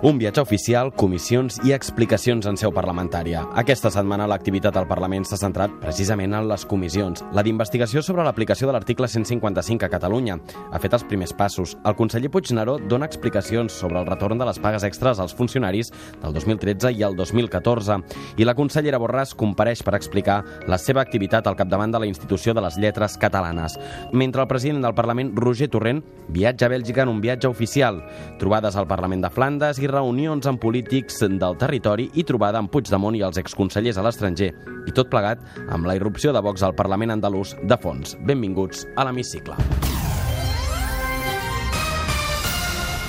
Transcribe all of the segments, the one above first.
Un viatge oficial, comissions i explicacions en seu parlamentària. Aquesta setmana l'activitat al Parlament s'ha centrat precisament en les comissions. La d'investigació sobre l'aplicació de l'article 155 a Catalunya ha fet els primers passos. El conseller Puigneró dona explicacions sobre el retorn de les pagues extres als funcionaris del 2013 i el 2014. I la consellera Borràs compareix per explicar la seva activitat al capdavant de la institució de les lletres catalanes. Mentre el president del Parlament, Roger Torrent, viatja a Bèlgica en un viatge oficial. Trobades al Parlament de Flandes i reunions amb polítics del territori i trobada amb Puigdemont i els exconsellers a l'estranger. I tot plegat amb la irrupció de Vox al Parlament andalús de fons. Benvinguts a l'Hemicicle.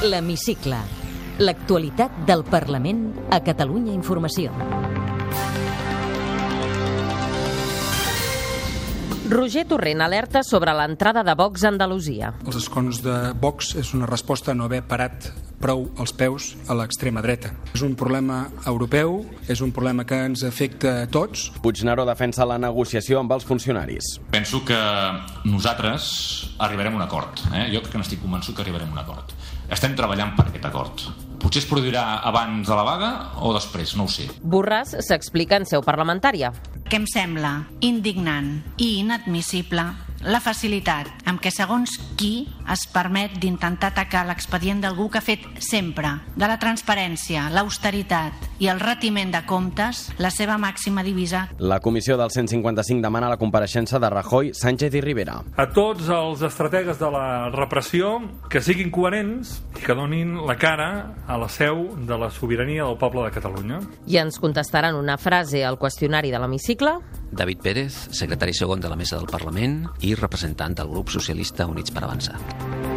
L'Hemicicle. L'actualitat del Parlament a Catalunya Informació. Roger Torrent alerta sobre l'entrada de Vox a Andalusia. Els escons de Vox és una resposta a no haver parat prou els peus a l'extrema dreta. És un problema europeu, és un problema que ens afecta a tots. Puigneró defensa la negociació amb els funcionaris. Penso que nosaltres arribarem a un acord. Eh? Jo crec que n'estic convençut que arribarem a un acord. Estem treballant per aquest acord. Potser es produirà abans de la vaga o després, no ho sé. Borràs s'explica en seu parlamentària. que em sembla indignant i inadmissible la facilitat amb què segons qui es permet d'intentar atacar l'expedient d'algú que ha fet sempre de la transparència, l'austeritat i el retiment de comptes la seva màxima divisa. La comissió del 155 demana la compareixença de Rajoy, Sánchez i Rivera. a tots els estrategues de la repressió que siguin coherents i que donin la cara a la seu de la sobirania del poble de Catalunya. I ens contestaran una frase al qüestionari de l'hemicicle. David Pérez, secretari segon de la Mesa del Parlament i representant del grup socialista Units per Avançar.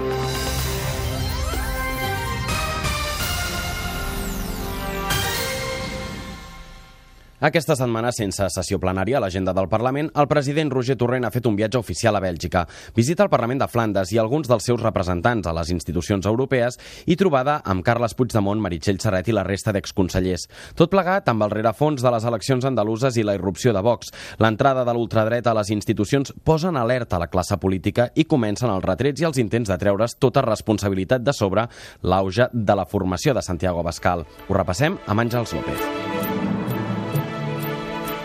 Aquesta setmana, sense sessió plenària a l'agenda del Parlament, el president Roger Torrent ha fet un viatge oficial a Bèlgica, visita al Parlament de Flandes i alguns dels seus representants a les institucions europees i trobada amb Carles Puigdemont, Meritxell Serret i la resta d'exconsellers. Tot plegat amb el rerefons de les eleccions andaluses i la irrupció de Vox. L'entrada de l'ultradreta a les institucions posa en alerta la classe política i comencen els retrets i els intents de treure's tota responsabilitat de sobre l'auge de la formació de Santiago Bascal. Ho repassem amb Àngels López.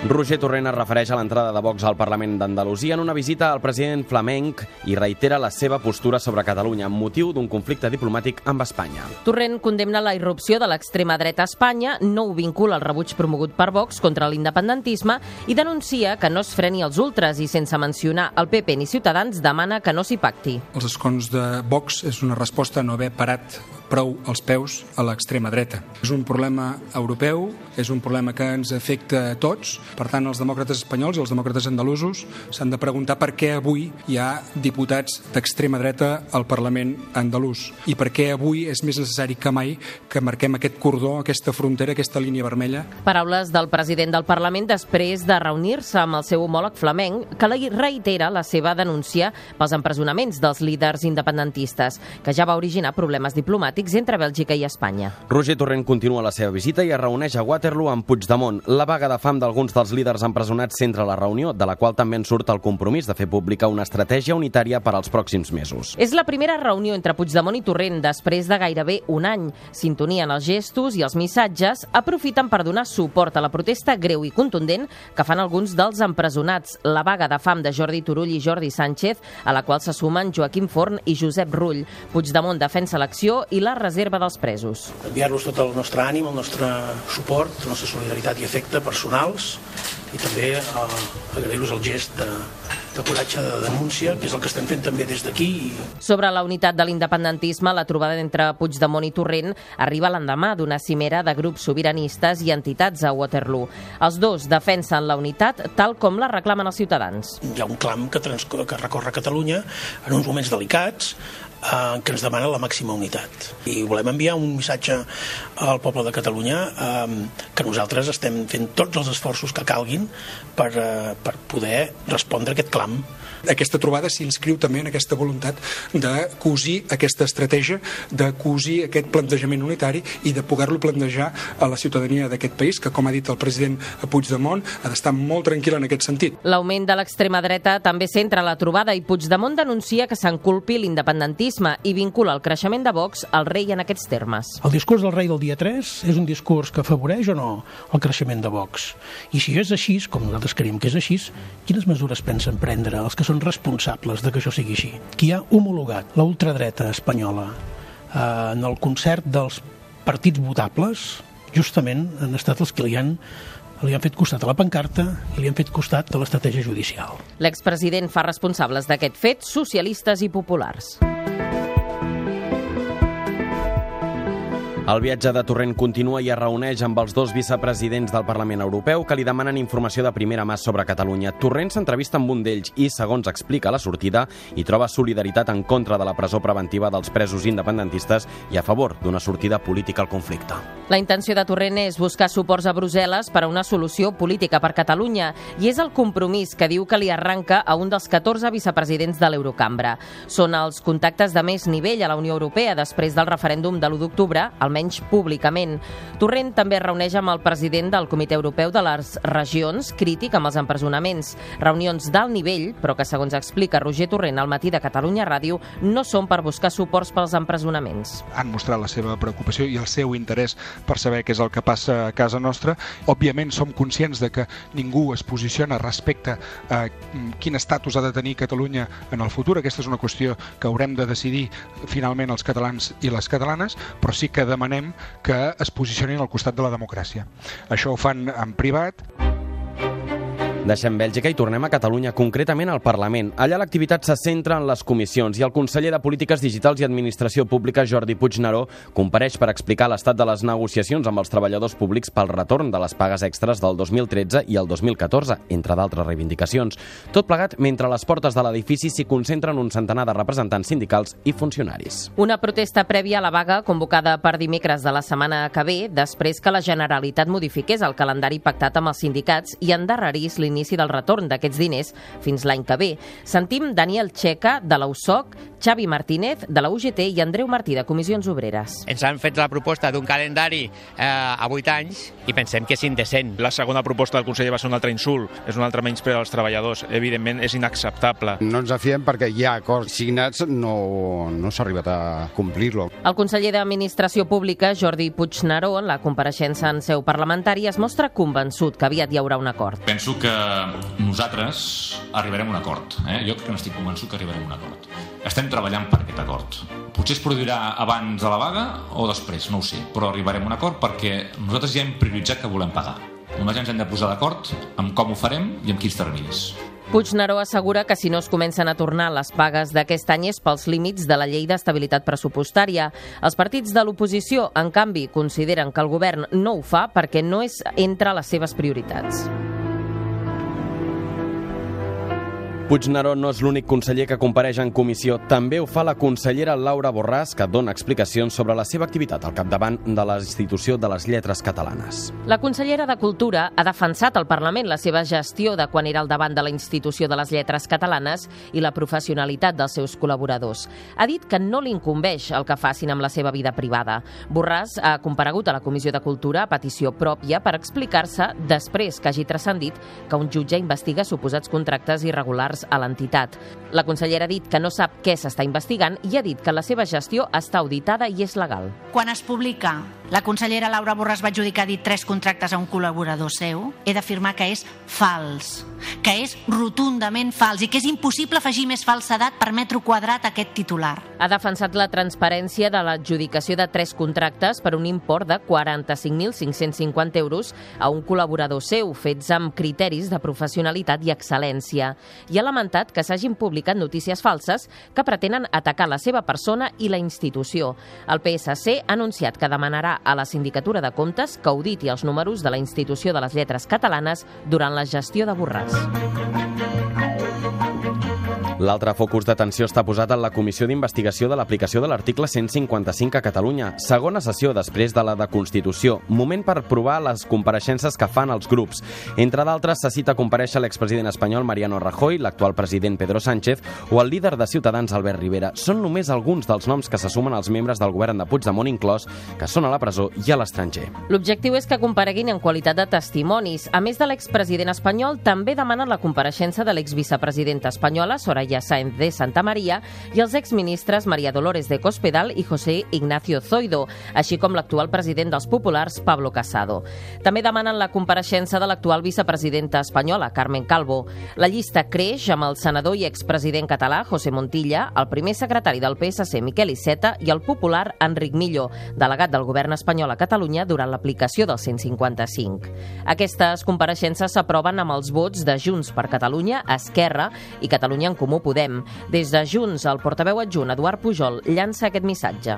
Roger Torrent es refereix a l'entrada de Vox al Parlament d'Andalusia en una visita al president flamenc i reitera la seva postura sobre Catalunya amb motiu d'un conflicte diplomàtic amb Espanya. Torrent condemna la irrupció de l'extrema dreta a Espanya, no ho vincula al rebuig promogut per Vox contra l'independentisme i denuncia que no es freni els ultres i sense mencionar el PP ni Ciutadans demana que no s'hi pacti. Els escons de Vox és una resposta a no haver parat prou els peus a l'extrema dreta. És un problema europeu, és un problema que ens afecta a tots, per tant els demòcrates espanyols i els demòcrates andalusos s'han de preguntar per què avui hi ha diputats d'extrema dreta al Parlament andalús i per què avui és més necessari que mai que marquem aquest cordó, aquesta frontera, aquesta línia vermella. Paraules del president del Parlament després de reunir-se amb el seu homòleg flamenc que reitera la seva denúncia pels empresonaments dels líders independentistes, que ja va originar problemes diplomàtics entre Bèlgica i Espanya. Roger Torrent continua la seva visita i es reuneix a Waterloo amb Puigdemont. La vaga de fam d'alguns dels líders empresonats centra la reunió, de la qual també en surt el compromís de fer pública una estratègia unitària per als pròxims mesos. És la primera reunió entre Puigdemont i Torrent després de gairebé un any. Sintonien els gestos i els missatges, aprofiten per donar suport a la protesta greu i contundent que fan alguns dels empresonats, la vaga de fam de Jordi Turull i Jordi Sánchez, a la qual se sumen Joaquim Forn i Josep Rull. Puigdemont defensa l'acció i la reserva dels presos. enviar-los tot el nostre ànim, el nostre suport, la nostra solidaritat i afecte personals i també eh, agrair-los el gest de, de coratge de denúncia, que és el que estem fent també des d'aquí. Sobre la unitat de l'independentisme, la trobada entre Puigdemont i Torrent arriba l'endemà d'una cimera de grups sobiranistes i entitats a Waterloo. Els dos defensen la unitat tal com la reclamen els ciutadans. Hi ha un clam que, trans, que recorre Catalunya en uns moments delicats, eh, que ens demana la màxima unitat. I volem enviar un missatge al poble de Catalunya eh, que nosaltres estem fent tots els esforços que calguin per, eh, per poder respondre a aquest clam aquesta trobada s'inscriu també en aquesta voluntat de cosir aquesta estratègia, de cosir aquest plantejament unitari i de poder-lo plantejar a la ciutadania d'aquest país, que, com ha dit el president Puigdemont, ha d'estar molt tranquil en aquest sentit. L'augment de l'extrema dreta també centra la trobada i Puigdemont denuncia que s'enculpi l'independentisme i vincula el creixement de Vox al rei en aquests termes. El discurs del rei del dia 3 és un discurs que afavoreix o no el creixement de Vox? I si és així, com nosaltres creiem que és així, quines mesures pensen prendre els que són responsables de que això sigui així. Qui ha homologat la ultradreta espanyola eh, en el concert dels partits votables justament han estat els que li han li han fet costat a la pancarta i li han fet costat a l'estratègia judicial. L'expresident fa responsables d'aquest fet socialistes i populars. Thank you. El viatge de Torrent continua i es reuneix amb els dos vicepresidents del Parlament Europeu que li demanen informació de primera mà sobre Catalunya. Torrent s'entrevista amb un d'ells i, segons explica la sortida, hi troba solidaritat en contra de la presó preventiva dels presos independentistes i a favor d'una sortida política al conflicte. La intenció de Torrent és buscar suports a Brussel·les per a una solució política per Catalunya i és el compromís que diu que li arranca a un dels 14 vicepresidents de l'Eurocambra. Són els contactes de més nivell a la Unió Europea després del referèndum de l'1 d'octubre, almenys públicament. Torrent també reuneix amb el president del Comitè Europeu de les Regions, crític amb els empresonaments. Reunions d'alt nivell, però que, segons explica Roger Torrent al matí de Catalunya Ràdio, no són per buscar suports pels empresonaments. Han mostrat la seva preocupació i el seu interès per saber què és el que passa a casa nostra. Òbviament som conscients de que ningú es posiciona respecte a quin estatus ha de tenir Catalunya en el futur. Aquesta és una qüestió que haurem de decidir finalment els catalans i les catalanes, però sí que demanem demanem que es posicionin al costat de la democràcia. Això ho fan en privat. Deixem Bèlgica i tornem a Catalunya, concretament al Parlament. Allà l'activitat se centra en les comissions i el conseller de Polítiques Digitals i Administració Pública, Jordi Puigneró, compareix per explicar l'estat de les negociacions amb els treballadors públics pel retorn de les pagues extres del 2013 i el 2014, entre d'altres reivindicacions. Tot plegat mentre a les portes de l'edifici s'hi concentren un centenar de representants sindicals i funcionaris. Una protesta prèvia a la vaga convocada per dimecres de la setmana que ve, després que la Generalitat modifiqués el calendari pactat amb els sindicats i endarrerís l'inici l'inici del retorn d'aquests diners fins l'any que ve. Sentim Daniel Checa, de l'USOC, Xavi Martínez, de la UGT i Andreu Martí, de Comissions Obreres. Ens han fet la proposta d'un calendari eh, a 8 anys i pensem que és indecent. La segona proposta del conseller va ser un altre insult, és un altre menyspreu als treballadors. Evidentment, és inacceptable. No ens afiem perquè hi ha acords signats, no, no s'ha arribat a complir-lo. El conseller d'Administració Pública, Jordi Puigneró, en la compareixença en seu parlamentària, es mostra convençut que aviat hi haurà un acord. Penso que nosaltres arribarem a un acord. Eh? Jo crec que n'estic convençut que arribarem a un acord. Estem treballant per aquest acord. Potser es produirà abans de la vaga o després, no ho sé, però arribarem a un acord perquè nosaltres ja hem prioritzat que volem pagar. Només ens hem de posar d'acord amb com ho farem i amb quins terminis. Puigneró assegura que si no es comencen a tornar les pagues d'aquest any és pels límits de la llei d'estabilitat pressupostària. Els partits de l'oposició, en canvi, consideren que el govern no ho fa perquè no és entre les seves prioritats. Puigneró no és l'únic conseller que compareix en comissió. També ho fa la consellera Laura Borràs, que dona explicacions sobre la seva activitat al capdavant de la institució de les lletres catalanes. La consellera de Cultura ha defensat al Parlament la seva gestió de quan era al davant de la institució de les lletres catalanes i la professionalitat dels seus col·laboradors. Ha dit que no li incumbeix el que facin amb la seva vida privada. Borràs ha comparegut a la Comissió de Cultura a petició pròpia per explicar-se després que hagi transcendit que un jutge investiga suposats contractes irregulars similars a l'entitat. La consellera ha dit que no sap què s'està investigant i ha dit que la seva gestió està auditada i és legal. Quan es publica la consellera Laura Borràs va adjudicar dit tres contractes a un col·laborador seu, he d'afirmar que és fals, que és rotundament fals i que és impossible afegir més falsedat per metro quadrat a aquest titular. Ha defensat la transparència de l'adjudicació de tres contractes per un import de 45.550 euros a un col·laborador seu, fets amb criteris de professionalitat i excel·lència. I ha lamentat que s'hagin publicat notícies falses que pretenen atacar la seva persona i la institució. El PSC ha anunciat que demanarà a la Sindicatura de Comptes que auditi els números de la Institució de les Lletres Catalanes durant la gestió de Borràs. L'altre focus d'atenció està posat en la Comissió d'Investigació de l'aplicació de l'article 155 a Catalunya, segona sessió després de la de Constitució, moment per provar les compareixences que fan els grups. Entre d'altres, se cita a compareixer l'expresident espanyol Mariano Rajoy, l'actual president Pedro Sánchez o el líder de Ciutadans Albert Rivera. Són només alguns dels noms que se sumen als membres del govern de Puigdemont inclòs, que són a la presó i a l'estranger. L'objectiu és que compareguin en qualitat de testimonis. A més de l'expresident espanyol, també demanen la compareixença de l'exvicepresidenta espanyola, Soraya Sáenz de Santa Maria, i els exministres Maria Dolores de Cospedal i José Ignacio Zoido, així com l'actual president dels populars, Pablo Casado. També demanen la compareixença de l'actual vicepresidenta espanyola, Carmen Calvo. La llista creix amb el senador i expresident català, José Montilla, el primer secretari del PSC, Miquel Iceta, i el popular Enric Millo, delegat del govern espanyol a Catalunya durant l'aplicació del 155. Aquestes compareixences s'aproven amb els vots de Junts per Catalunya, Esquerra i Catalunya en Comú Podem. Des de Junts, el portaveu adjunt Eduard Pujol llança aquest missatge.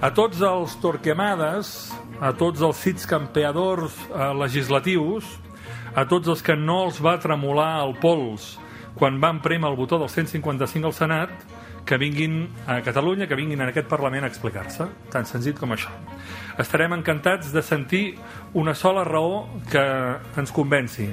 A tots els torquemades, a tots els cits campeadors eh, legislatius, a tots els que no els va tremolar el pols quan van premer el botó del 155 al Senat, que vinguin a Catalunya, que vinguin en aquest Parlament a explicar-se. Tan senzill com això. Estarem encantats de sentir una sola raó que ens convenci,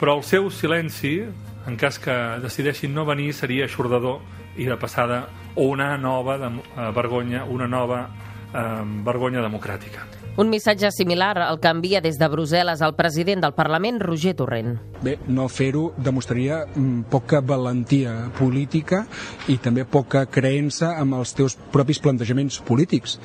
però el seu silenci, en cas que decideixin no venir, seria aixordador i de passada o una nova de, eh, vergonya, una nova eh, vergonya democràtica. Un missatge similar al que envia des de Brussel·les el president del Parlament, Roger Torrent. Bé, no fer-ho demostraria mm, poca valentia política i també poca creença amb els teus propis plantejaments polítics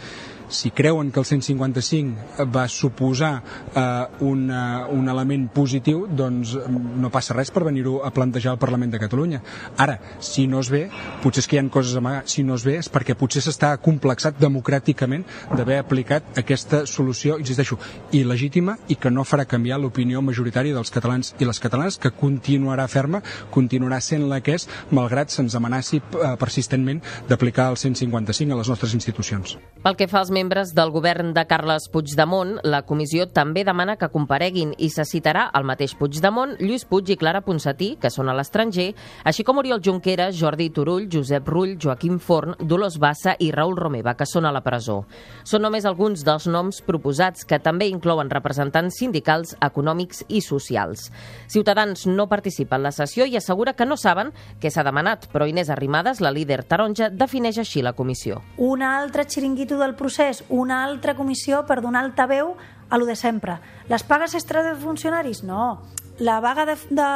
si creuen que el 155 va suposar eh, un, uh, un element positiu, doncs mm, no passa res per venir-ho a plantejar al Parlament de Catalunya. Ara, si no es ve, potser és que hi ha coses a amagar. Si no es ve és perquè potser s'està complexat democràticament d'haver aplicat aquesta solució, insisteixo, il·legítima i que no farà canviar l'opinió majoritària dels catalans i les catalanes, que continuarà ferma, continuarà sent la que és, malgrat se'ns amenaci eh, persistentment d'aplicar el 155 a les nostres institucions. Pel que fa als membres del govern de Carles Puigdemont, la comissió també demana que compareguin i se citarà el mateix Puigdemont, Lluís Puig i Clara Ponsatí, que són a l'estranger, així com Oriol Junqueras, Jordi Turull, Josep Rull, Joaquim Forn, Dolors Bassa i Raül Romeva, que són a la presó. Són només alguns dels noms proposats que també inclouen representants sindicals, econòmics i socials. Ciutadans no participa en la sessió i assegura que no saben què s'ha demanat, però Inés Arrimadas, la líder taronja, defineix així la comissió. Un altre xiringuito del procés, una altra comissió per donar altaveu a lo de sempre. Les pagues extra de funcionaris? No. La vaga de, de,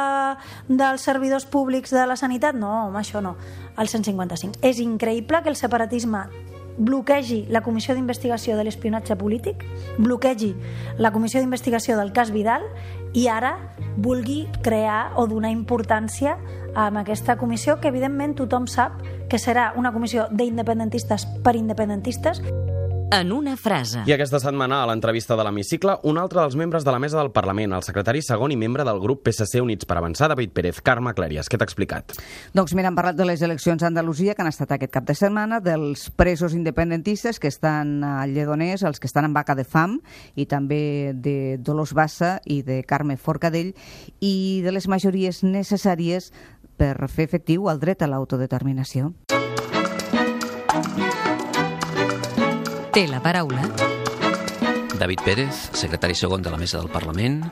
dels servidors públics de la sanitat? No, home, això no. El 155. És increïble que el separatisme bloquegi la comissió d'investigació de l'espionatge polític, bloquegi la comissió d'investigació del cas Vidal i ara vulgui crear o donar importància a aquesta comissió que evidentment tothom sap que serà una comissió d'independentistes per independentistes en una frase. I aquesta setmana, a l'entrevista de l'Hemicicle, un altre dels membres de la mesa del Parlament, el secretari segon i membre del grup PSC Units per Avançar, David Pérez. Carme Clèries, què t'ha explicat? Doncs mira, han parlat de les eleccions a Andalusia que han estat aquest cap de setmana, dels presos independentistes que estan a Lledoners, els que estan en vaca de fam, i també de Dolors Bassa i de Carme Forcadell, i de les majories necessàries per fer efectiu el dret a l'autodeterminació. Té la paraula. David Pérez, secretari segon de la Mesa del Parlament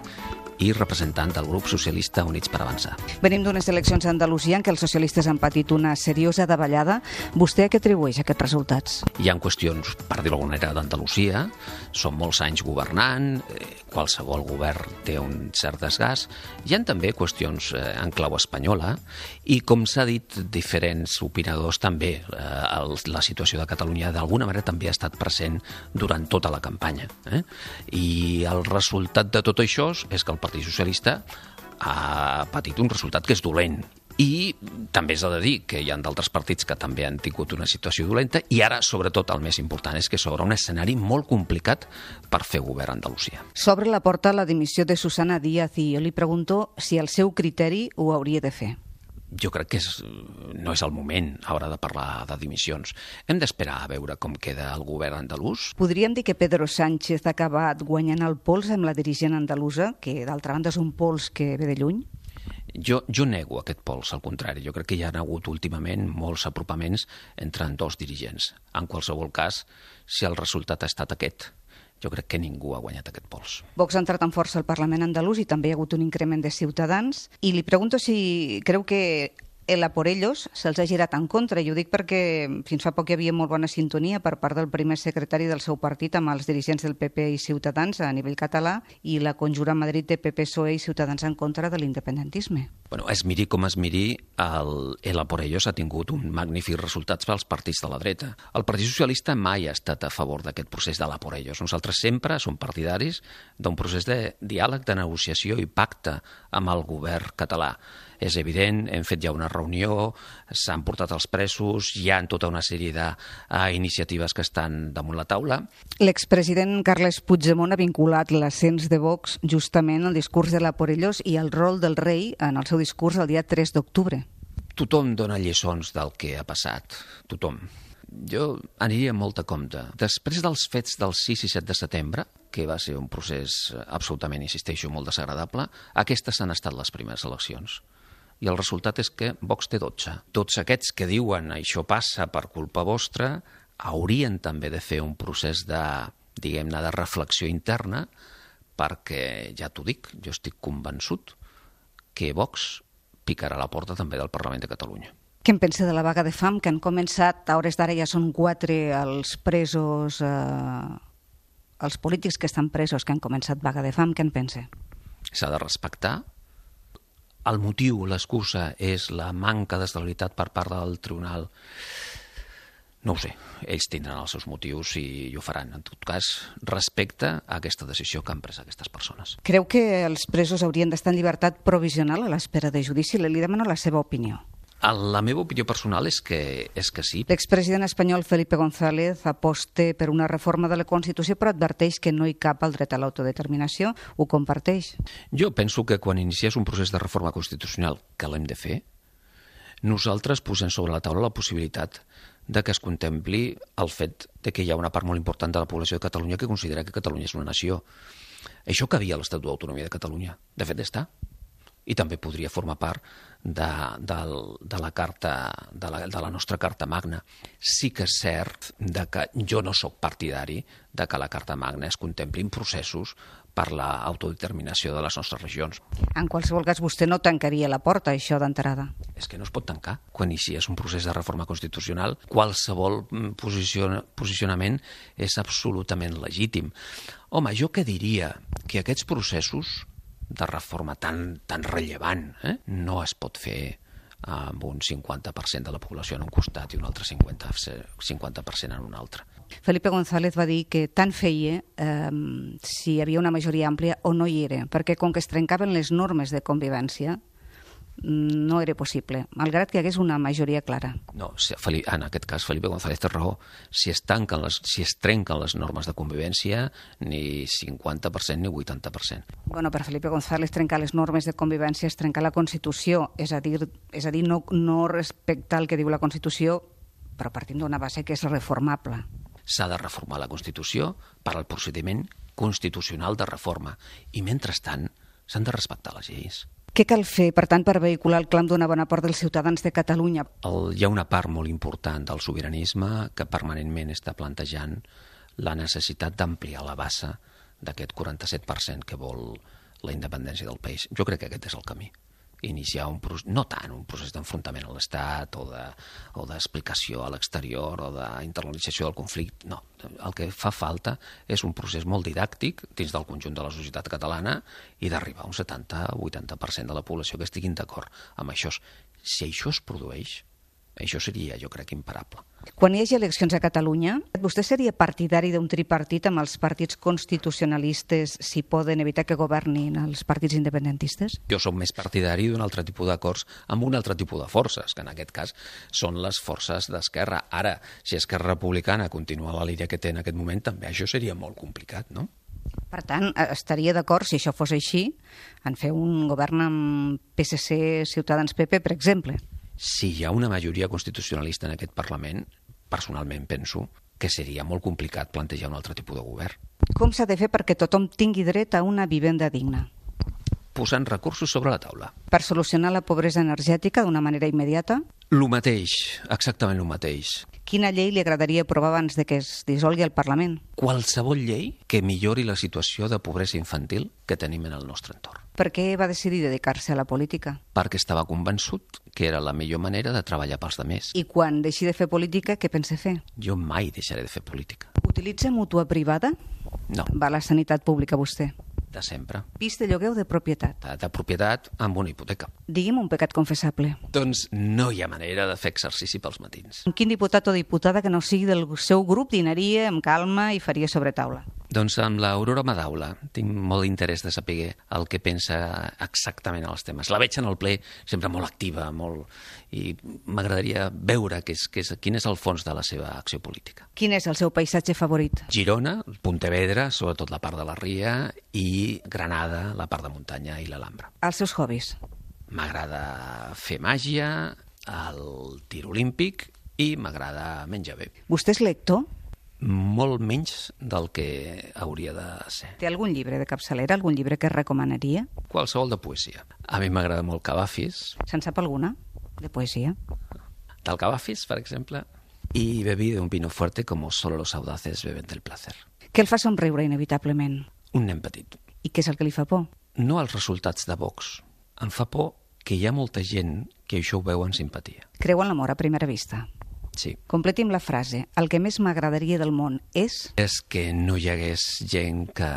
i representant del grup socialista Units per Avançar. Venim d'unes eleccions a Andalusia en què els socialistes han patit una seriosa davallada. Vostè a què atribueix aquests resultats? Hi ha qüestions, per dir-ho d'alguna manera, d'Andalusia. Són molts anys governant, eh, qualsevol govern té un cert desgast. Hi han també qüestions eh, en clau espanyola i, com s'ha dit, diferents opinadors també. Eh, la situació de Catalunya d'alguna manera també ha estat present durant tota la campanya. Eh? I el resultat de tot això és que el Partit Socialista ha patit un resultat que és dolent i també s'ha de dir que hi ha d'altres partits que també han tingut una situació dolenta i ara, sobretot, el més important és que s'obre un escenari molt complicat per fer govern a Andalusia. S'obre la porta a la dimissió de Susana Díaz i jo li pregunto si el seu criteri ho hauria de fer jo crec que és, no és el moment ara de parlar de dimissions. Hem d'esperar a veure com queda el govern andalús. Podríem dir que Pedro Sánchez ha acabat guanyant el pols amb la dirigent andalusa, que d'altra banda és un pols que ve de lluny? Jo, jo nego aquest pols, al contrari. Jo crec que hi ha hagut últimament molts apropaments entre dos dirigents. En qualsevol cas, si el resultat ha estat aquest, jo crec que ningú ha guanyat aquest pols. Vox ha entrat en força al Parlament andalús i també hi ha hagut un increment de ciutadans. I li pregunto si creu que el a por ellos se'ls ha girat en contra, i ho dic perquè fins fa poc hi havia molt bona sintonia per part del primer secretari del seu partit amb els dirigents del PP i Ciutadans a nivell català i la conjura a Madrid de PP, PSOE i Ciutadans en contra de l'independentisme. Bueno, es miri com es miri, el, el a por ellos ha tingut un magnífic resultats pels partits de la dreta. El Partit Socialista mai ha estat a favor d'aquest procés de la por ellos. Nosaltres sempre som partidaris d'un procés de diàleg, de negociació i pacte amb el govern català és evident, hem fet ja una reunió, s'han portat els presos, hi ha tota una sèrie d'iniciatives que estan damunt la taula. L'expresident Carles Puigdemont ha vinculat l'ascens de Vox justament al discurs de la Porellos i el rol del rei en el seu discurs el dia 3 d'octubre. Tothom dona lliçons del que ha passat, tothom. Jo aniria amb molta compte. Després dels fets del 6 i 7 de setembre, que va ser un procés absolutament, insisteixo, molt desagradable, aquestes han estat les primeres eleccions i el resultat és que Vox té 12. Tots aquests que diuen això passa per culpa vostra haurien també de fer un procés de, diguem-ne, de reflexió interna perquè, ja t'ho dic, jo estic convençut que Vox picarà la porta també del Parlament de Catalunya. Què en pensa de la vaga de fam que han començat, a hores d'ara ja són quatre els presos, eh, els polítics que estan presos que han començat vaga de fam, què en pensa? S'ha de respectar, el motiu, l'excusa, és la manca d'estabilitat per part del tribunal, no ho sé, ells tindran els seus motius i, ho faran. En tot cas, respecte a aquesta decisió que han pres aquestes persones. Creu que els presos haurien d'estar en llibertat provisional a l'espera de judici? Li demano la seva opinió. La meva opinió personal és que, és que sí. L'expresident espanyol Felipe González aposta per una reforma de la Constitució però adverteix que no hi cap el dret a l'autodeterminació. Ho comparteix? Jo penso que quan inicies un procés de reforma constitucional que l'hem de fer, nosaltres posem sobre la taula la possibilitat de que es contempli el fet de que hi ha una part molt important de la població de Catalunya que considera que Catalunya és una nació. Això cabia a l'Estatut d'Autonomia de Catalunya. De fet, està i també podria formar part de, de, de, la carta, de, la, de la nostra Carta Magna. Sí que és cert de que jo no sóc partidari de que la Carta Magna es contemplin processos per l'autodeterminació de les nostres regions. En qualsevol cas, vostè no tancaria la porta, això d'entrada. És que no es pot tancar. Quan inicies un procés de reforma constitucional, qualsevol mm, posicion posicionament és absolutament legítim. Home, jo què diria? Que aquests processos de reforma tan, tan rellevant eh? no es pot fer amb un 50% de la població en un costat i un altre 50%, 50 en un altre. Felipe González va dir que tant feia eh, si hi havia una majoria àmplia o no hi era, perquè com que es trencaven les normes de convivència, no era possible, malgrat que hi hagués una majoria clara. No, en aquest cas Felipe González té raó. Si es, tanquen les, si es trenquen les normes de convivència, ni 50% ni 80%. Bueno, per Felipe González trencar les normes de convivència és trencar la Constitució, és a dir, és a dir no, no respectar el que diu la Constitució, però partint d'una base que és reformable. S'ha de reformar la Constitució per al procediment constitucional de reforma i, mentrestant, s'han de respectar les lleis. Què cal fer, per tant, per vehicular el clam d'una bona part dels ciutadans de Catalunya? El, hi ha una part molt important del sobiranisme que permanentment està plantejant la necessitat d'ampliar la bassa d'aquest 47% que vol la independència del país. Jo crec que aquest és el camí iniciar un procés, no tant un procés d'enfrontament a l'Estat o d'explicació de, a l'exterior o d'internalització del conflicte, no. El que fa falta és un procés molt didàctic dins del conjunt de la societat catalana i d'arribar a un 70-80% de la població que estiguin d'acord amb això. Si això es produeix, això seria, jo crec, imparable. Quan hi hagi eleccions a Catalunya, vostè seria partidari d'un tripartit amb els partits constitucionalistes si poden evitar que governin els partits independentistes? Jo sóc més partidari d'un altre tipus d'acords amb un altre tipus de forces, que en aquest cas són les forces d'Esquerra. Ara, si Esquerra Republicana continua la línia que té en aquest moment, també això seria molt complicat, no? Per tant, estaria d'acord, si això fos així, en fer un govern amb PSC, Ciutadans, PP, per exemple? Si hi ha una majoria constitucionalista en aquest Parlament, personalment penso que seria molt complicat plantejar un altre tipus de govern. Com s'ha de fer perquè tothom tingui dret a una vivenda digna? Posant recursos sobre la taula. Per solucionar la pobresa energètica d'una manera immediata, Lo mateix, exactament lo mateix. quina llei li agradaria aprovar abans de que es dissolgui el Parlament? Qualsevol llei que millori la situació de pobresa infantil que tenim en el nostre entorn. Per què va decidir dedicar-se a la política? Perquè estava convençut que era la millor manera de treballar pels demés. I quan deixi de fer política, què pensa fer? Jo mai deixaré de fer política. Utilitza mútua privada? No, Va a la sanitat pública vostè. De sempre. Pis de lloguer o de propietat? De, de propietat amb una hipoteca. Digui'm un pecat confessable. Doncs no hi ha manera de fer exercici pels matins. Quin diputat o diputada que no sigui del seu grup dinaria amb calma i faria sobre taula? Doncs amb l'Aurora Madaula tinc molt interès de saber el que pensa exactament als temes. La veig en el ple sempre molt activa, molt... i m'agradaria veure què és, què és, quin és el fons de la seva acció política. Quin és el seu paisatge favorit? Girona, Pontevedra, sobretot la part de la Ria, i Granada, la part de muntanya i l'Alhambra. Els seus hobbies? M'agrada fer màgia, el tir olímpic i m'agrada menjar bé. Vostè és lector? Molt menys del que hauria de ser. Té algun llibre de capçalera, algun llibre que recomanaria? Qualsevol de poesia. A mi m'agrada molt Cavafis, Se'n sap alguna? De poesia? del Cavafis, per exemple, i bebí de un vino fuerte como solo los audaces beben del placer. Què el fa somriure inevitablement? Un nen petit. I què és el que li fa por? No els resultats de Vox. Em fa por que hi ha molta gent que això ho veu en simpatia. Creu en l'amor a primera vista? Sí. Completi'm la frase. El que més m'agradaria del món és... És que no hi hagués gent que,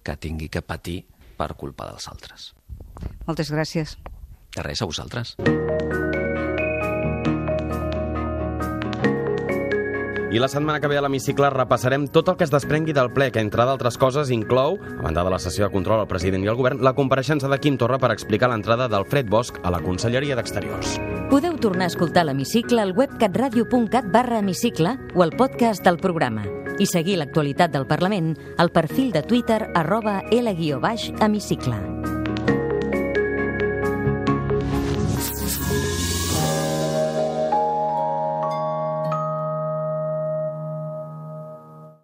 que tingui que patir per culpa dels altres. Moltes gràcies. De res, a vosaltres. I la setmana que ve a l'hemicicle repassarem tot el que es desprengui del ple, que entre d'altres coses inclou, a banda de la sessió de control al president i al govern, la compareixença de Quim Torra per explicar l'entrada d'Alfred Bosch a la Conselleria d'Exteriors. Podeu tornar a escoltar l'hemicicle al web catradio.cat barra hemicicle o al podcast del programa i seguir l'actualitat del Parlament al perfil de Twitter arroba L-hemicicle.